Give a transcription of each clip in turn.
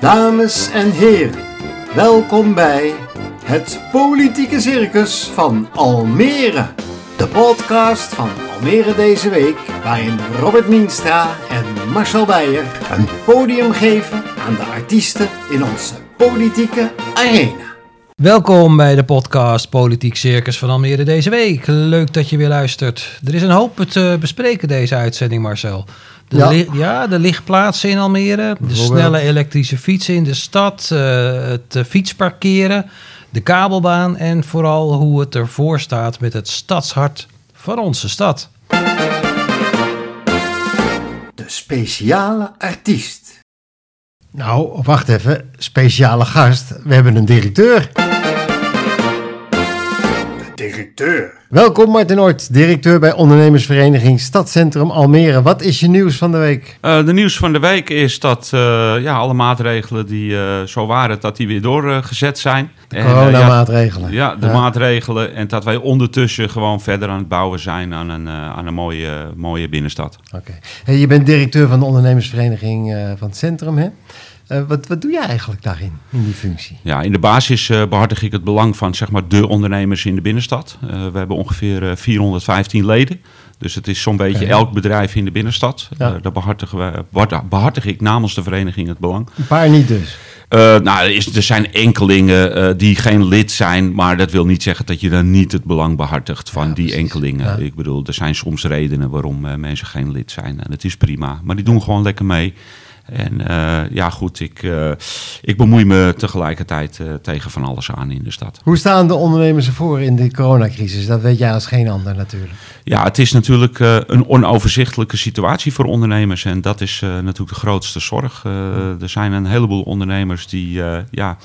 Dames en heren, welkom bij het Politieke Circus van Almere. De podcast van Almere deze week, waarin Robert Mienstra en Marcel Beijer een podium geven aan de artiesten in onze politieke arena. Welkom bij de podcast Politiek Circus van Almere deze week. Leuk dat je weer luistert. Er is een hoop te bespreken deze uitzending, Marcel. De Ja. li- ja, de lichtplaatsen in Almere, de snelle elektrische fietsen in de stad, eh, het eh, fietsparkeren, de kabelbaan en vooral hoe het ervoor staat met het stadshart van onze stad. De speciale artiest. Nou, wacht even. Speciale gast. We hebben een directeur. De directeur. Welkom Martin Oort, directeur bij ondernemersvereniging Stadcentrum Almere. Wat is je nieuws van de week? Eh, de nieuws van de week is dat eh, ja, alle maatregelen die eh, zo waren, dat die weer doorgezet zijn. En, eh, Coronamaatregelen. ja, ja, de Ja. maatregelen. En dat wij ondertussen gewoon verder aan het bouwen zijn aan een, aan een mooie, mooie binnenstad. Oké. Hey, je bent directeur van de ondernemersvereniging eh, van het centrum, hè? Eh, wat, wat doe je eigenlijk daarin, in die functie? Ja, in de basis eh, behartig ik het belang van zeg maar, de ondernemers in de binnenstad. Eh, we hebben ongeveer eh, 415 leden. Dus het is zo'n beetje elk bedrijf in de binnenstad. Ja. Daar behartigen we, behartig- ik namens de vereniging het belang. Een paar niet dus. Nou, er, is, er zijn enkelingen die geen lid zijn, maar dat wil niet zeggen dat je dan niet het belang behartigt van Ja, die precies. enkelingen. Ja. Ik bedoel, er zijn soms redenen waarom mensen geen lid zijn en dat is prima. Maar die doen gewoon lekker mee. En eh, ja, goed, ik, eh, ik bemoei me tegelijkertijd eh, tegen van alles aan in de stad. Hoe staan de ondernemers ervoor in de coronacrisis? Dat weet jij als geen ander natuurlijk. Ja, het is natuurlijk een onoverzichtelijke situatie voor ondernemers. En dat is natuurlijk de grootste zorg. Er zijn een heleboel ondernemers die ja,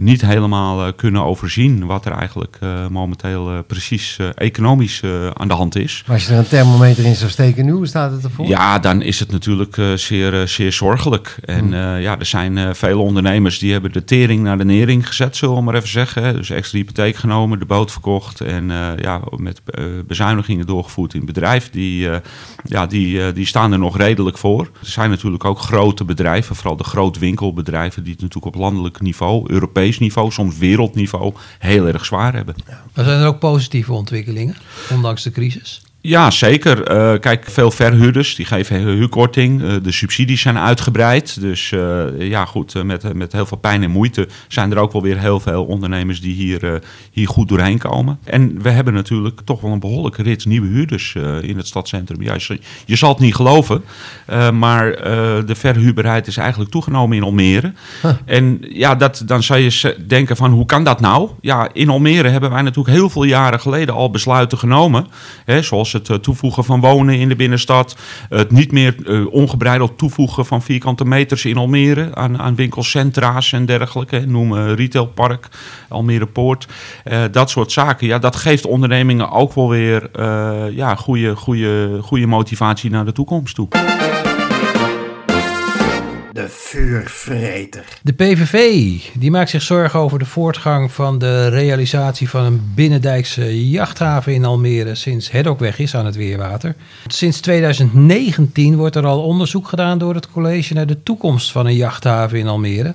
niet helemaal eh, kunnen overzien wat er eigenlijk eh, momenteel eh, precies economisch aan de hand is. Maar als je er een thermometer in zou steken nu, hoe staat het ervoor? Ja, dan is het natuurlijk zeer, zeer zorgelijk. En eh, ja, er zijn vele ondernemers die hebben de tering naar de nering gezet, zullen we maar even zeggen. Dus extra hypotheek genomen, de boot verkocht en ja, met bezuinigingen doorgevoerd in het bedrijf. Die, ja, die, die staan er nog redelijk voor. Er zijn natuurlijk ook grote bedrijven, vooral de grootwinkelbedrijven, die het natuurlijk op landelijk niveau, Europees niveau, soms wereldniveau, heel erg zwaar hebben. Maar zijn er ook positieve ontwikkelingen, ondanks de crisis? Ja, zeker. Eh, kijk, veel verhuurders die geven huurkorting. Eh, de subsidies zijn uitgebreid. Dus eh, ja, goed, met, met heel veel pijn en moeite zijn er ook wel weer heel veel ondernemers die hier, hier goed doorheen komen. En we hebben natuurlijk toch wel een behoorlijke rits nieuwe huurders in het stadscentrum. Ja, je, je zal het niet geloven, maar de verhuurbaarheid is eigenlijk toegenomen in Almere. En ja, dat, dan zou je denken van hoe kan dat nou? Ja, in Almere hebben wij natuurlijk heel veel jaren geleden al besluiten genomen. Hè, zoals het eh, toevoegen van wonen in de binnenstad. Het niet meer eh, ongebreideld toevoegen van vierkante meters in Almere. Aan, aan winkelcentra's en dergelijke. Noem eh, retailpark, Almere Poort. Dat soort zaken. Ja, dat geeft ondernemingen ook wel weer ja, goede, goede, goede motivatie naar de toekomst toe. De vuurvreter. De PVV die maakt zich zorgen over de voortgang van de realisatie van een binnendijkse jachthaven in Almere sinds het ook weg is aan het Weerwater. Sinds 2019 wordt er al onderzoek gedaan door het college naar de toekomst van een jachthaven in Almere.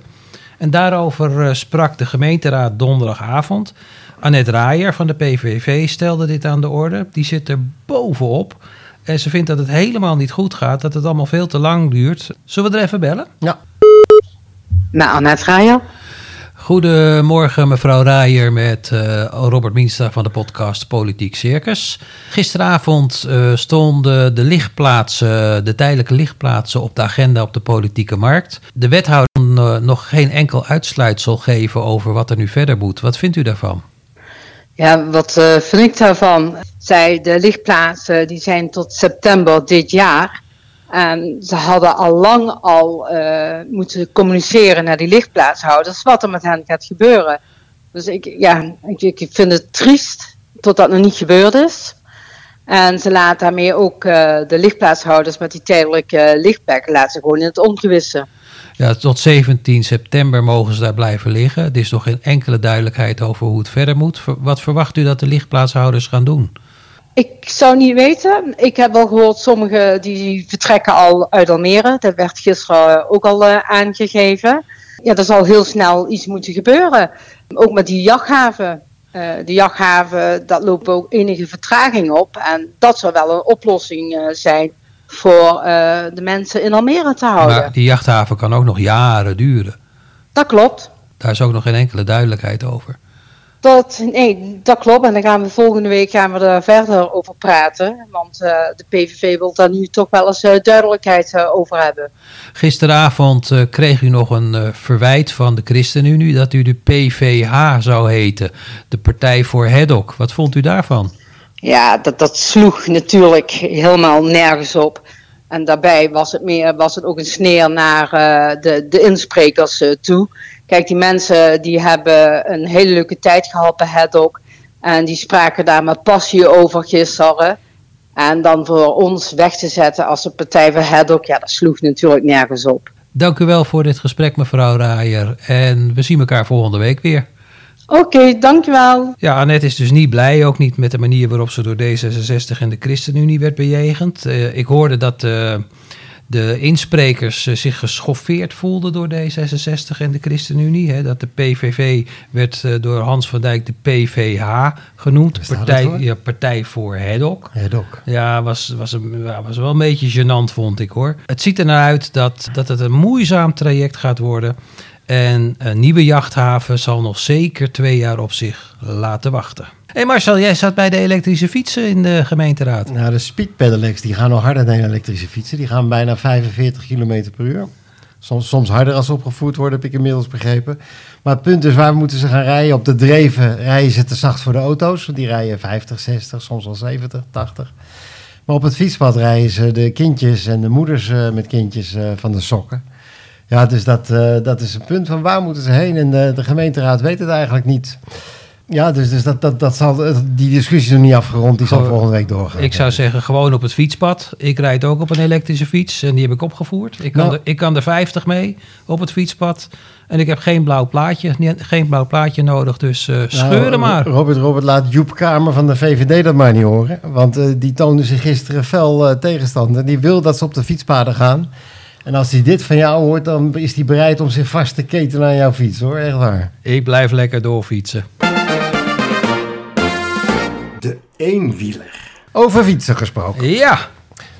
En daarover eh, sprak de gemeenteraad donderdagavond. Annette Raaier van de PVV stelde dit aan de orde. Die zit er bovenop. En ze vindt dat het helemaal niet goed gaat, dat het allemaal veel te lang duurt. Zullen we er even bellen? Ja. Nou, Annette Rijer. Goedemorgen, mevrouw Raaier met eh, Robert Mienstra van de podcast Politiek Circus. Gisteravond eh, stonden de lichtplaatsen, de tijdelijke lichtplaatsen op de agenda op de politieke markt. De wethouder kon eh, nog geen enkel uitsluitsel geven over wat er nu verder moet. Wat vindt u daarvan? Ja, wat eh, vind ik daarvan? Zij, de lichtplaatsen, die zijn tot september dit jaar. En ze hadden al lang al eh, moeten communiceren naar die lichtplaatshouders wat er met hen gaat gebeuren. Dus ik, ja, ik, ik vind het triest tot dat nog niet gebeurd is. En ze laten daarmee ook eh, de lichtplaatshouders met die tijdelijke lichtpakken laten gewoon in het ongewisse. Ja, tot 17 september mogen ze daar blijven liggen. Er is nog geen enkele duidelijkheid over hoe het verder moet. Wat verwacht u dat de lichtplaatshouders gaan doen? Ik zou niet weten. Ik heb wel gehoord, sommigen die vertrekken al uit Almere. Dat werd gisteren ook al eh, aangegeven. ja, er zal heel snel iets moeten gebeuren. Ook met die jachthaven. Uh, de jachthaven, dat loopt ook enige vertraging op. En dat zou wel een oplossing uh, zijn voor uh, de mensen in Almere te houden. Maar die jachthaven kan ook nog jaren duren. Dat klopt. Daar is ook nog geen enkele duidelijkheid over. Dat, nee, dat klopt. En dan gaan we volgende week gaan we er verder over praten. Want uh, de PVV wil daar nu toch wel eens uh, duidelijkheid uh, over hebben. Gisteravond kreeg u nog een verwijt van de ChristenUnie dat u de PVH zou heten. De Partij voor Hedok. Wat vond u daarvan? Ja, dat, dat sloeg natuurlijk helemaal nergens op. En daarbij was het, meer, was het ook een sneer naar de, de insprekers toe. Kijk, die mensen die hebben een hele leuke tijd gehad bij. En die spraken daar met passie over gisteren. En dan voor ons weg te zetten als de partij van Hedok, ja, dat sloeg natuurlijk nergens op. Dank u wel voor dit gesprek, mevrouw Raaier. En we zien elkaar volgende week weer. Oké, okay, dankjewel. Ja, Annette is dus niet blij, ook niet met de manier waarop ze door D66 en de ChristenUnie werd bejegend. Uh, ik hoorde dat... Uh, de insprekers uh, zich geschoffeerd voelden door D66 en de ChristenUnie. Hè, dat de PVV werd uh, door Hans van Dijk de PVH genoemd. Partij, ja, partij voor Hedok. Hedok. Ja, was, was, een, was wel een beetje gênant, vond ik hoor. Het ziet er naar uit dat, dat het een moeizaam traject gaat worden. En een nieuwe jachthaven zal nog zeker twee jaar op zich laten wachten. Hé hey Marcel, jij zat bij de elektrische fietsen in de gemeenteraad. Nou, de speedpedelecs die gaan nog harder dan elektrische fietsen. Die gaan bijna 45 km per uur. Soms, soms harder als ze opgevoerd worden, heb ik inmiddels begrepen. Maar het punt is, waar moeten ze gaan rijden? Op de dreven rijden ze te zacht voor de auto's. Die rijden 50, 60, soms wel 70, 80. Maar op het fietspad rijden ze de kindjes en de moeders uh, met kindjes uh, van de sokken. Ja, dus dat, uh, dat is een punt van waar moeten ze heen? En de, de gemeenteraad weet het eigenlijk niet. Ja, dus, dus dat, dat, dat zal, die discussie is nog niet afgerond. Die zal volgende week doorgaan. Ik zou zeggen, gewoon op het fietspad. Ik rijd ook op een elektrische fiets en die heb ik opgevoerd. Ik kan, Nou. er, ik kan er 50 mee op het fietspad. En ik heb geen blauw plaatje, geen blauw plaatje nodig, dus eh scheuren Nou, maar. Robert, Robert, laat Joep Kamer van de VVD dat maar niet horen. Want eh, die toonde zich gisteren fel eh, tegenstander. Die wil dat ze op de fietspaden gaan. En als hij dit van jou hoort, dan is hij bereid om zich vast te ketenen aan jouw fiets, hoor. Echt waar. Ik blijf lekker doorfietsen. De eenwieler. Over fietsen gesproken. Ja,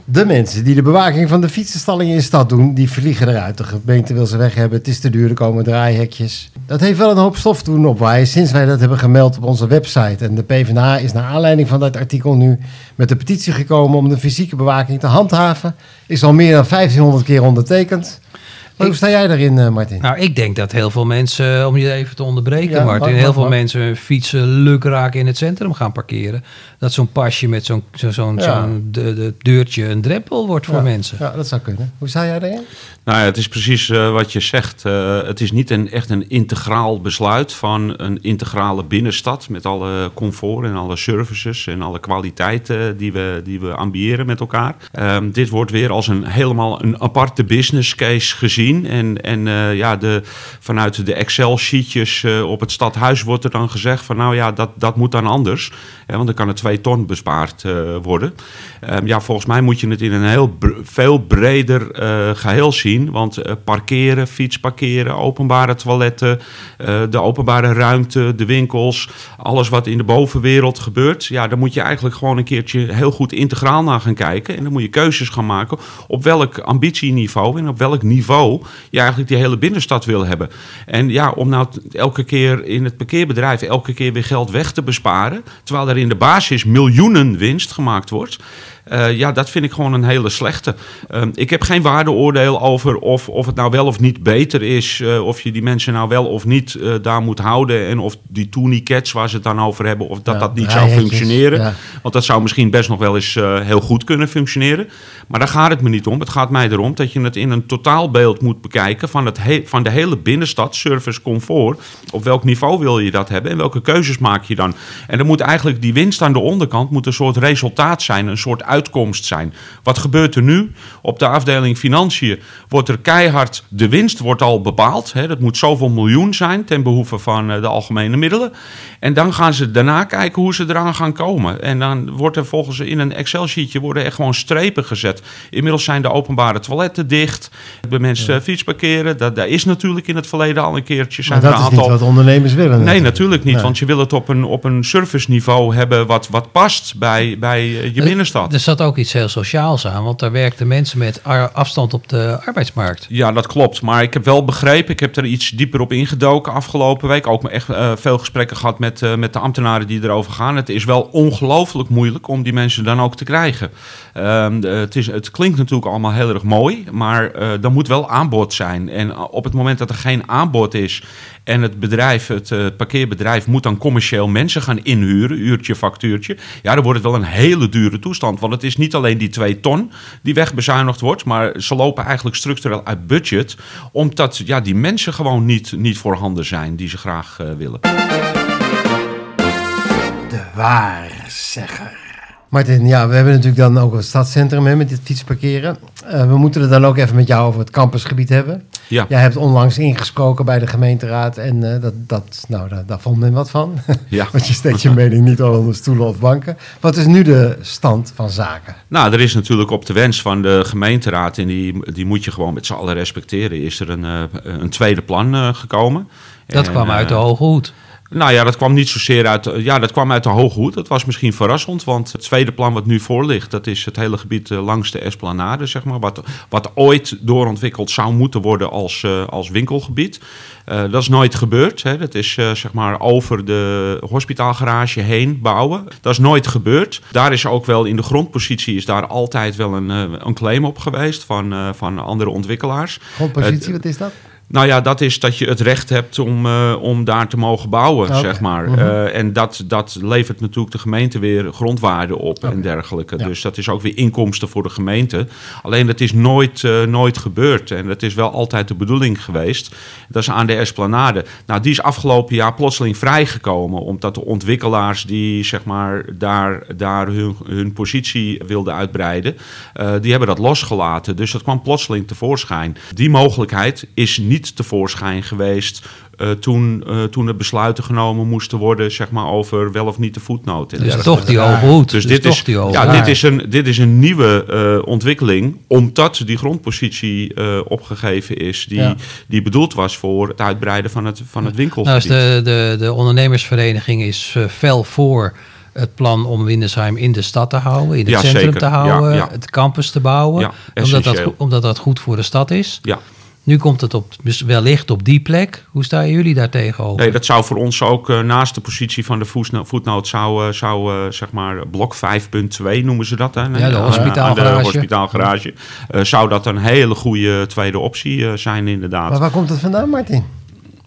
De mensen die de bewaking van de fietsenstallingen in de stad doen, die vliegen eruit. De gemeente wil ze weg hebben. Het is te duur, er komen draaihekjes. Dat heeft wel een hoop stof doen opwaaien sinds wij dat hebben gemeld op onze website. En de PvdA is naar aanleiding van dat artikel nu met de petitie gekomen om de fysieke bewaking te handhaven. Is al meer dan 1500 keer ondertekend. Maar hoe sta jij daarin, eh, Martin? nou ik denk dat heel veel mensen, eh, om je even te onderbreken Ja, Martin, mag, heel veel mag. mensen hun fietsen lukraak in het centrum gaan parkeren. Dat zo'n pasje met zo'n zo, zo'n Ja. zo'n de, de deurtje een drempel wordt voor Ja, mensen. Ja, dat zou kunnen. Hoe sta jij daarin? Nou ja, het is precies eh, wat je zegt. Eh, het is niet een, echt een integraal besluit van een integrale binnenstad met alle comfort en alle services en alle kwaliteiten die we, die we ambiëren met elkaar. Ehm, dit wordt weer als een helemaal een aparte business case gezien. En, en eh, ja, de, vanuit de Excel-sheetjes eh, op het stadhuis wordt er dan gezegd van nou ja, dat, dat moet dan anders. Want dan kan er twee ton bespaard eh, worden. Ehm, ja, volgens mij moet je het in een heel veel breder eh, geheel zien. Want eh, parkeren, fietsparkeren, openbare toiletten, de openbare ruimte, de winkels, alles wat in de bovenwereld gebeurt. Ja, daar moet je eigenlijk gewoon een keertje heel goed integraal naar gaan kijken. En dan moet je keuzes gaan maken op welk ambitieniveau en op welk niveau je eigenlijk die hele binnenstad wil hebben. En ja, om nou elke keer in het parkeerbedrijf elke keer weer geld weg te besparen, terwijl er in de basis miljoenen winst gemaakt wordt. Eh, ja, dat vind ik gewoon een hele slechte. Ehm, ik heb geen waardeoordeel over of, of het nou wel of niet beter is. eh, of je die mensen nou wel of niet eh, daar moet houden. En of die tourniquets waar ze het dan over hebben, of dat Ja, dat niet zou functioneren. ja. Want dat zou misschien best nog wel eens heel goed kunnen functioneren. Maar daar gaat het me niet om. Het gaat mij erom dat je het in een totaalbeeld moet bekijken van, het he- van de hele binnenstad, service, comfort. Op welk niveau wil je dat hebben en welke keuzes maak je dan? En dan moet eigenlijk die winst aan de onderkant moet een soort resultaat zijn, een soort uitkomst zijn. Wat gebeurt er nu? Op de afdeling financiën wordt er keihard, de winst wordt al bepaald. Hè, dat moet zoveel miljoen zijn ten behoeve van eh, de algemene middelen. En dan gaan ze daarna kijken hoe ze eraan gaan komen. En dan wordt er volgens in een Excel-sheetje worden er gewoon strepen gezet. Inmiddels zijn de openbare toiletten dicht. Bij mensen fietsparkeren. Dat, daar is natuurlijk in het verleden al een keertje. Zijn Maar dat een is niet wat ondernemers willen. Nee, natuurlijk niet. Nee. Want je wil het op een, op een serviceniveau hebben wat, wat past bij, bij eh, je binnenstad. Zat ook iets heel sociaals aan, want daar werkten mensen met afstand op de arbeidsmarkt. Ja, dat klopt. Maar ik heb wel begrepen, ik heb er iets dieper op ingedoken afgelopen week. Ook echt eh, veel gesprekken gehad met, eh, met de ambtenaren die erover gaan. Het is wel ongelooflijk moeilijk om die mensen dan ook te krijgen. Ehm, het, is, het klinkt natuurlijk allemaal heel erg mooi, maar eh er moet wel aanbod zijn. En eh, op het moment dat er geen aanbod is en het bedrijf, het eh, parkeerbedrijf, moet dan commercieel mensen gaan inhuren, uurtje, factuurtje. Ja, dan wordt het wel een hele dure toestand. Want het is niet alleen die twee ton die wegbezuinigd wordt, maar ze lopen eigenlijk structureel uit budget, omdat ja, die mensen gewoon niet, niet voorhanden zijn die ze graag eh, willen. De waarzegger. Martin, ja, we hebben natuurlijk dan ook het stadscentrum hè, met dit fietsparkeren. Eh, we moeten het dan ook even met jou over het campusgebied hebben. Ja, Jij hebt onlangs ingesproken bij de gemeenteraad en eh, dat, dat, nou, daar, daar vond men wat van. ja. Want je steekt je mening niet al onder stoelen of banken. Wat is nu de stand van zaken? Nou, er is natuurlijk op de wens van de gemeenteraad, en die, die moet je gewoon met z'n allen respecteren, is er een, eh, een tweede plan eh, gekomen. Dat En, kwam uit de hoge hoed. Nou ja, dat kwam niet zozeer uit, de- ja, dat kwam uit de Hoge Hoed. Dat was misschien verrassend, want het tweede plan wat nu voor ligt, dat is het hele gebied eh, langs de Esplanade, zeg maar, wat, wat ooit doorontwikkeld zou moeten worden als, eh, als winkelgebied. Eh, dat is nooit gebeurd. Hè. Dat is eh, zeg maar over de hospitaalgarage heen bouwen. Dat is nooit gebeurd. Daar is ook wel in de grondpositie is daar altijd wel een, eh, een claim op geweest van, eh, van andere ontwikkelaars. Grondpositie, wat is dat? Nou ja, dat is dat je het recht hebt om, eh, om daar te mogen bouwen, zeg maar. Mhm. Eh, en dat, dat levert natuurlijk de gemeente weer grondwaarde op en dergelijke. Ja. Dus dat is ook weer inkomsten voor de gemeente. Alleen dat is nooit, eh, nooit gebeurd. En dat is wel altijd de bedoeling geweest. Dat is aan de Esplanade. Nou, die is afgelopen jaar plotseling vrijgekomen. Omdat de ontwikkelaars die zeg maar daar, daar hun, hun positie wilden uitbreiden, die hebben dat losgelaten. Dus dat kwam plotseling tevoorschijn. Die mogelijkheid is niet tevoorschijn geweest eh, toen, eh, toen er besluiten genomen moesten worden zeg maar, over wel of niet de voetnoot. Dus toch die hoge hoed. Dus Dus dit, toch is, ja, dit, is een, dit is een nieuwe eh, ontwikkeling, omdat die grondpositie opgegeven is, die, Ja. die bedoeld was voor het uitbreiden van het, van het Nou, winkelgebied. is de, de, de ondernemersvereniging is fel voor het plan om Windesheim in de stad te houden, in het Ja, centrum zeker. te houden, Ja, ja. het campus te bouwen, omdat, dat, omdat dat goed voor de stad is. Nu komt het op, dus wellicht op die plek. Hoe staan jullie daar tegenover? Nee, dat zou voor ons ook eh, naast de positie van de voetno- voetnoot zou, eh, zou eh, zeg maar blok 5.2 noemen ze dat. Hè? Ja, de hospitaalgarage. de hospitaalgarage. Eh, zou dat een hele goede tweede optie eh, zijn inderdaad. Maar waar komt het vandaan, Martin?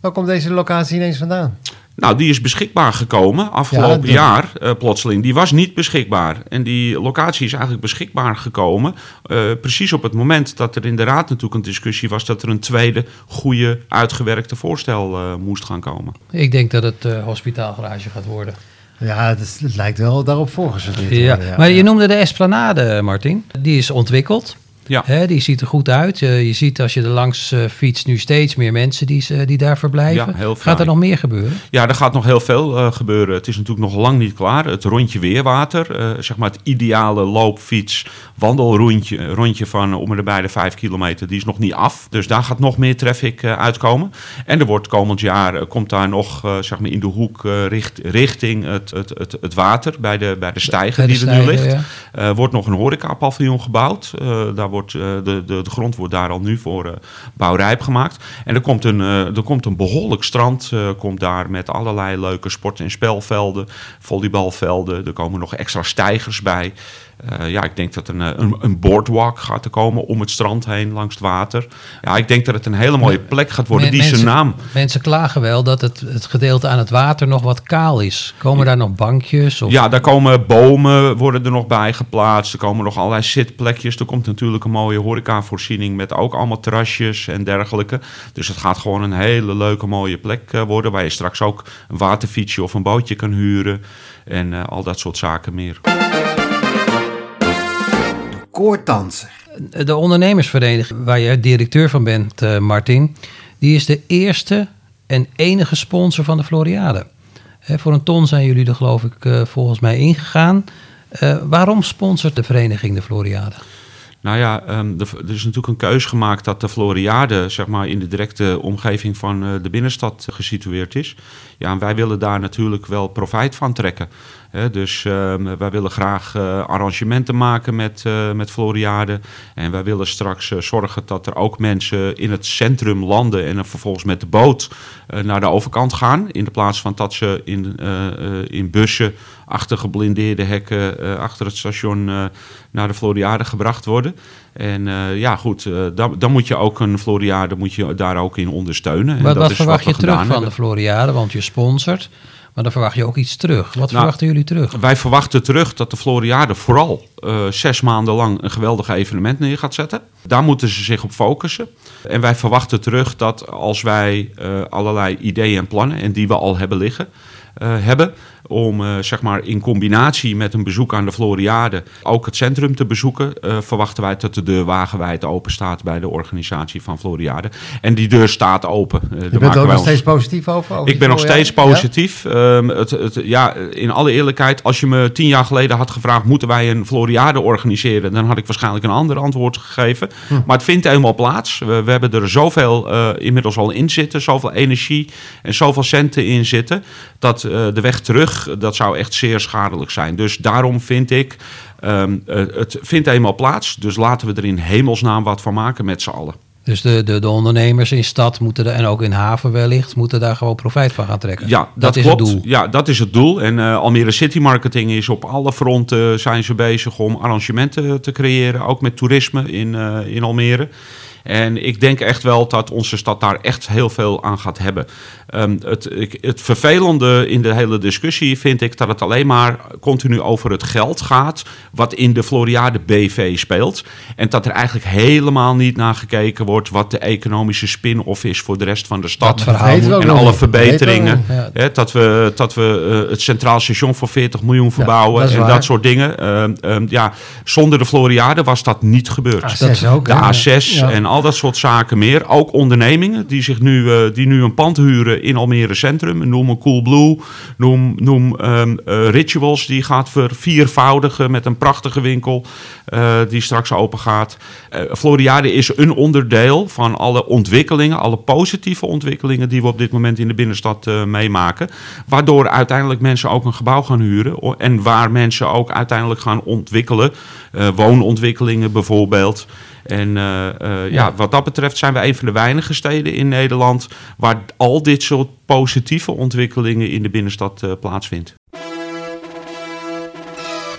Waar komt deze locatie ineens vandaan? Nou, die is beschikbaar gekomen afgelopen dat- jaar eh, plotseling. Die was niet beschikbaar. En die locatie is eigenlijk beschikbaar gekomen. eh, precies op het moment dat er in de raad natuurlijk een discussie was... dat er een tweede goede uitgewerkte voorstel eh, moest gaan komen. Ik denk dat het eh, hospitaalgarage gaat worden. Ja, het, is- het lijkt wel daarop voorgesorteerd te Ja. worden, Maar je noemde de Esplanade, Martin. Die is ontwikkeld. Ja. Hè, die ziet er goed uit. Eh, je ziet als je er langs eh, fietst nu steeds meer mensen die, die daar verblijven. Ja, heel Gaat er nog meer gebeuren? Ja, er gaat nog heel veel eh, gebeuren. Het is natuurlijk nog lang niet klaar. Het rondje Weerwater, zeg maar het ideale loopfiets, wandelrondje rondje van om en bij de 5 kilometer, die is nog niet af. Dus daar gaat nog meer traffic uitkomen. En er wordt komend jaar, komt daar nog zeg maar in de hoek richt, richting het, het, het, het water bij de, bij de stijger Bij de die er nu ligt. ja. Er wordt nog een horecapaviljoen gebouwd. Eh, daar wordt, eh, de, de, de grond wordt daar al nu voor bouwrijp gemaakt. En er komt een, er komt een behoorlijk strand komt daar met allerlei leuke sport- en spelvelden, volleybalvelden. Er komen nog extra stijgers bij. Eh, ja, ik denk dat een, eh, een, een boardwalk gaat er komen om het strand heen langs het water. Ja, ik denk dat het een hele mooie plek gaat worden. Die zijn naam. Mensen klagen wel dat het, het gedeelte aan het water nog wat kaal is. Komen daar nog bankjes? Of... Ja, daar komen bomen worden er nog bij geplaatst. Er komen nog allerlei zitplekjes. Er komt natuurlijk een mooie horecavoorziening met ook allemaal terrasjes en dergelijke. Dus het gaat gewoon een hele leuke mooie plek eh, worden... waar je straks ook een waterfietsje of een bootje kan huren. En al dat soort zaken meer. Koorddanser. De ondernemersvereniging, waar je directeur van bent, eh, Martin, die is de eerste en enige sponsor van de Floriade. Hè, voor een ton zijn jullie er geloof ik eh, volgens mij ingegaan. Eh, waarom sponsort de vereniging de Floriade? Nou ja, ehm, de- er is natuurlijk een keus gemaakt dat de Floriade zeg maar, in de directe omgeving van eh, de binnenstad gesitueerd is. Ja, en wij willen daar natuurlijk wel profijt van trekken. Dus ehm, wij willen graag eh, arrangementen maken met, eh, met Floriade. En wij willen straks eh, zorgen dat er ook mensen in het centrum landen en vervolgens met de boot naar de overkant gaan. In de plaats van dat ze in, in bussen achter geblindeerde hekken eh, achter het station eh, naar de Floriade gebracht worden. En eh, ja, goed, dan, dan moet je ook een Floriade moet je daar ook in ondersteunen. En Wat, dat wat is verwacht je terug van de Floriade? Want je sponsort, maar dan verwacht je ook iets terug. Wat Nou, verwachten jullie terug? Wij verwachten terug dat de Floriade vooral zes maanden lang een geweldig evenement neer gaat zetten. Daar moeten ze zich op focussen. En wij verwachten terug dat als wij allerlei ideeën en plannen, en die we al hebben liggen, hebben. Om eh, zeg maar in combinatie met een bezoek aan de Floriade ook het centrum te bezoeken, eh, verwachten wij dat de deur wagenwijd open staat bij de organisatie van Floriade. En die deur staat open. Daar Je bent er ook nog steeds positief over? over ik ben nog steeds positief. Ehm, het, het, ja, in alle eerlijkheid, als je me tien jaar geleden had gevraagd... moeten wij een Floriade organiseren... dan had ik waarschijnlijk een ander antwoord gegeven. Hm. Maar het vindt helemaal plaats. We, we hebben er zoveel inmiddels al in zitten... zoveel energie en zoveel centen in zitten... dat de weg terug, dat zou echt zeer schadelijk zijn. Dus daarom vind ik... ehm, eh, het vindt eenmaal plaats, dus laten we er in hemelsnaam wat van maken met z'n allen. Dus de, de, de ondernemers in stad moeten er, en ook in haven wellicht, moeten daar gewoon profijt van gaan trekken. Ja, dat, is klopt. het doel. Ja, dat is het doel. En eh, Almere City Marketing is op alle fronten zijn ze bezig om arrangementen te creëren, ook met toerisme in, eh, in Almere. En ik denk echt wel dat onze stad daar echt heel veel aan gaat hebben. Ehm, het, ik, het vervelende in de hele discussie vind ik dat het alleen maar continu over het geld gaat. wat in de Floriade BV speelt. En dat er eigenlijk helemaal niet naar gekeken wordt wat de economische spin-off is voor de rest van de stad. Dat En alle. Dat verbeteringen. Ja. Hè, dat we, dat we eh, het Centraal Station voor 40 miljoen verbouwen dat en waar. dat soort dingen. Ehm, ehm, ja, zonder de Floriade was dat niet gebeurd. A6 ook, de hè? A6 Ja. en al dat soort zaken meer. Ook ondernemingen die, zich nu, eh, die nu een pand huren in Almere Centrum. Noem een Coolblue, noem, noem ehm, eh, Rituals die gaat verviervoudigen met een prachtige winkel eh, die straks open gaat. Floriade is een onderdeel van alle ontwikkelingen, alle positieve ontwikkelingen die we op dit moment in de binnenstad meemaken. Waardoor uiteindelijk mensen ook een gebouw gaan huren en waar mensen ook uiteindelijk gaan ontwikkelen. Woonontwikkelingen bijvoorbeeld. En eh, eh, ja. wat dat betreft zijn we een van de weinige steden in Nederland waar al dit soort positieve ontwikkelingen in de binnenstad eh, plaatsvindt.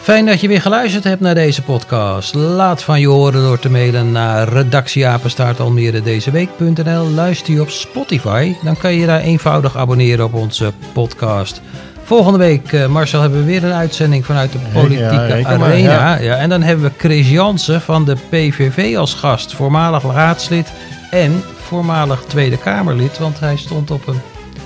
Fijn dat je weer geluisterd hebt naar deze podcast. Laat van je horen door te mailen naar redactieapenstaartalmeredezeweek.nl. Luister je op Spotify, dan kan je daar eenvoudig abonneren op onze podcast. Volgende week, eh, Marcel, hebben we weer een uitzending vanuit de Politieke ja, maar, Arena. ja. ja, en dan hebben we Chris Jansen van de PVV als gast, voormalig raadslid en voormalig Tweede Kamerlid, want hij stond op een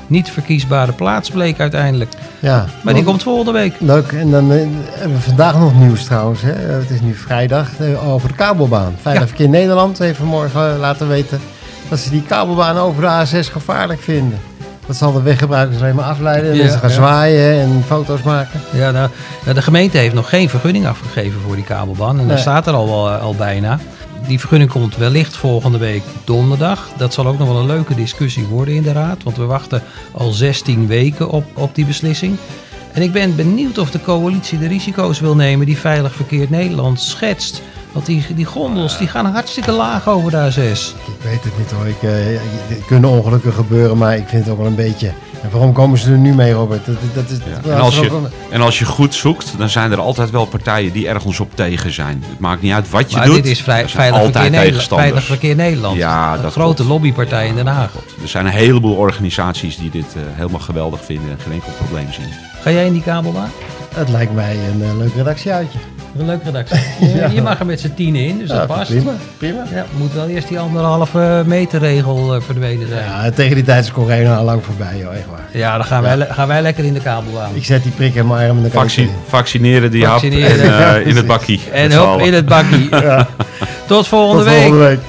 niet verkiesbare plaats, bleek uiteindelijk. Ja. Maar die komt volgende week. Leuk. En dan eh, hebben we vandaag nog nieuws trouwens. Hè. Het is nu vrijdag eh, over de kabelbaan. Veilig Ja. Verkeer Nederland heeft vanmorgen eh, laten weten dat ze die kabelbaan over de A6 gevaarlijk vinden. Dat zal de weggebruikers alleen maar afleiden en Ja, mensen gaan ja. zwaaien en foto's maken. Ja, nou, nou, de gemeente heeft nog geen vergunning afgegeven voor die kabelbaan. En Nee. daar staat er al, eh, al bijna. Die vergunning komt wellicht volgende week donderdag. Dat zal ook nog wel een leuke discussie worden in de raad. Want we wachten al 16 weken op, op die beslissing. En ik ben benieuwd of de coalitie de risico's wil nemen die Veilig Verkeer Nederland schetst. Want die, die gondels die gaan hartstikke laag over de A6. Ik weet het niet hoor. Ik, eh, er kunnen ongelukken gebeuren, maar ik vind het ook wel een beetje... En waarom komen ze er nu mee, Robert? Dat, dat is, Ja. En, als je, en als je goed zoekt, dan zijn er altijd wel partijen die ergens op tegen zijn. Het maakt niet uit wat je Maar doet. dit is vrij, veilig, verkeer altijd Nederland, tegenstanders. veilig Verkeer Nederland. Ja, een dat grote klopt. lobbypartij in Den Haag. Er zijn een heleboel organisaties die dit eh, helemaal geweldig vinden en geen enkel probleem zien. Ga jij in die kabelbaan? Het lijkt mij een eh, leuk redactieuitje. Een leuke redactie. Je, je mag er met z'n tienen in, dus Ja, dat past. prima, prima. Ja, moet wel eerst die anderhalve meter regel eh, verdwenen zijn. Ja, Ja, tegen die tijd is corona al lang voorbij, joh, echt waar. dan gaan wij, gaan wij lekker in de kabel aan. Ik zet die prik in mijn arm en dan kan ik Vaccin- vaccineren die hap en eh, in het bakkie. En hop, in het bakkie. Tot volgende Tot week. volgende week.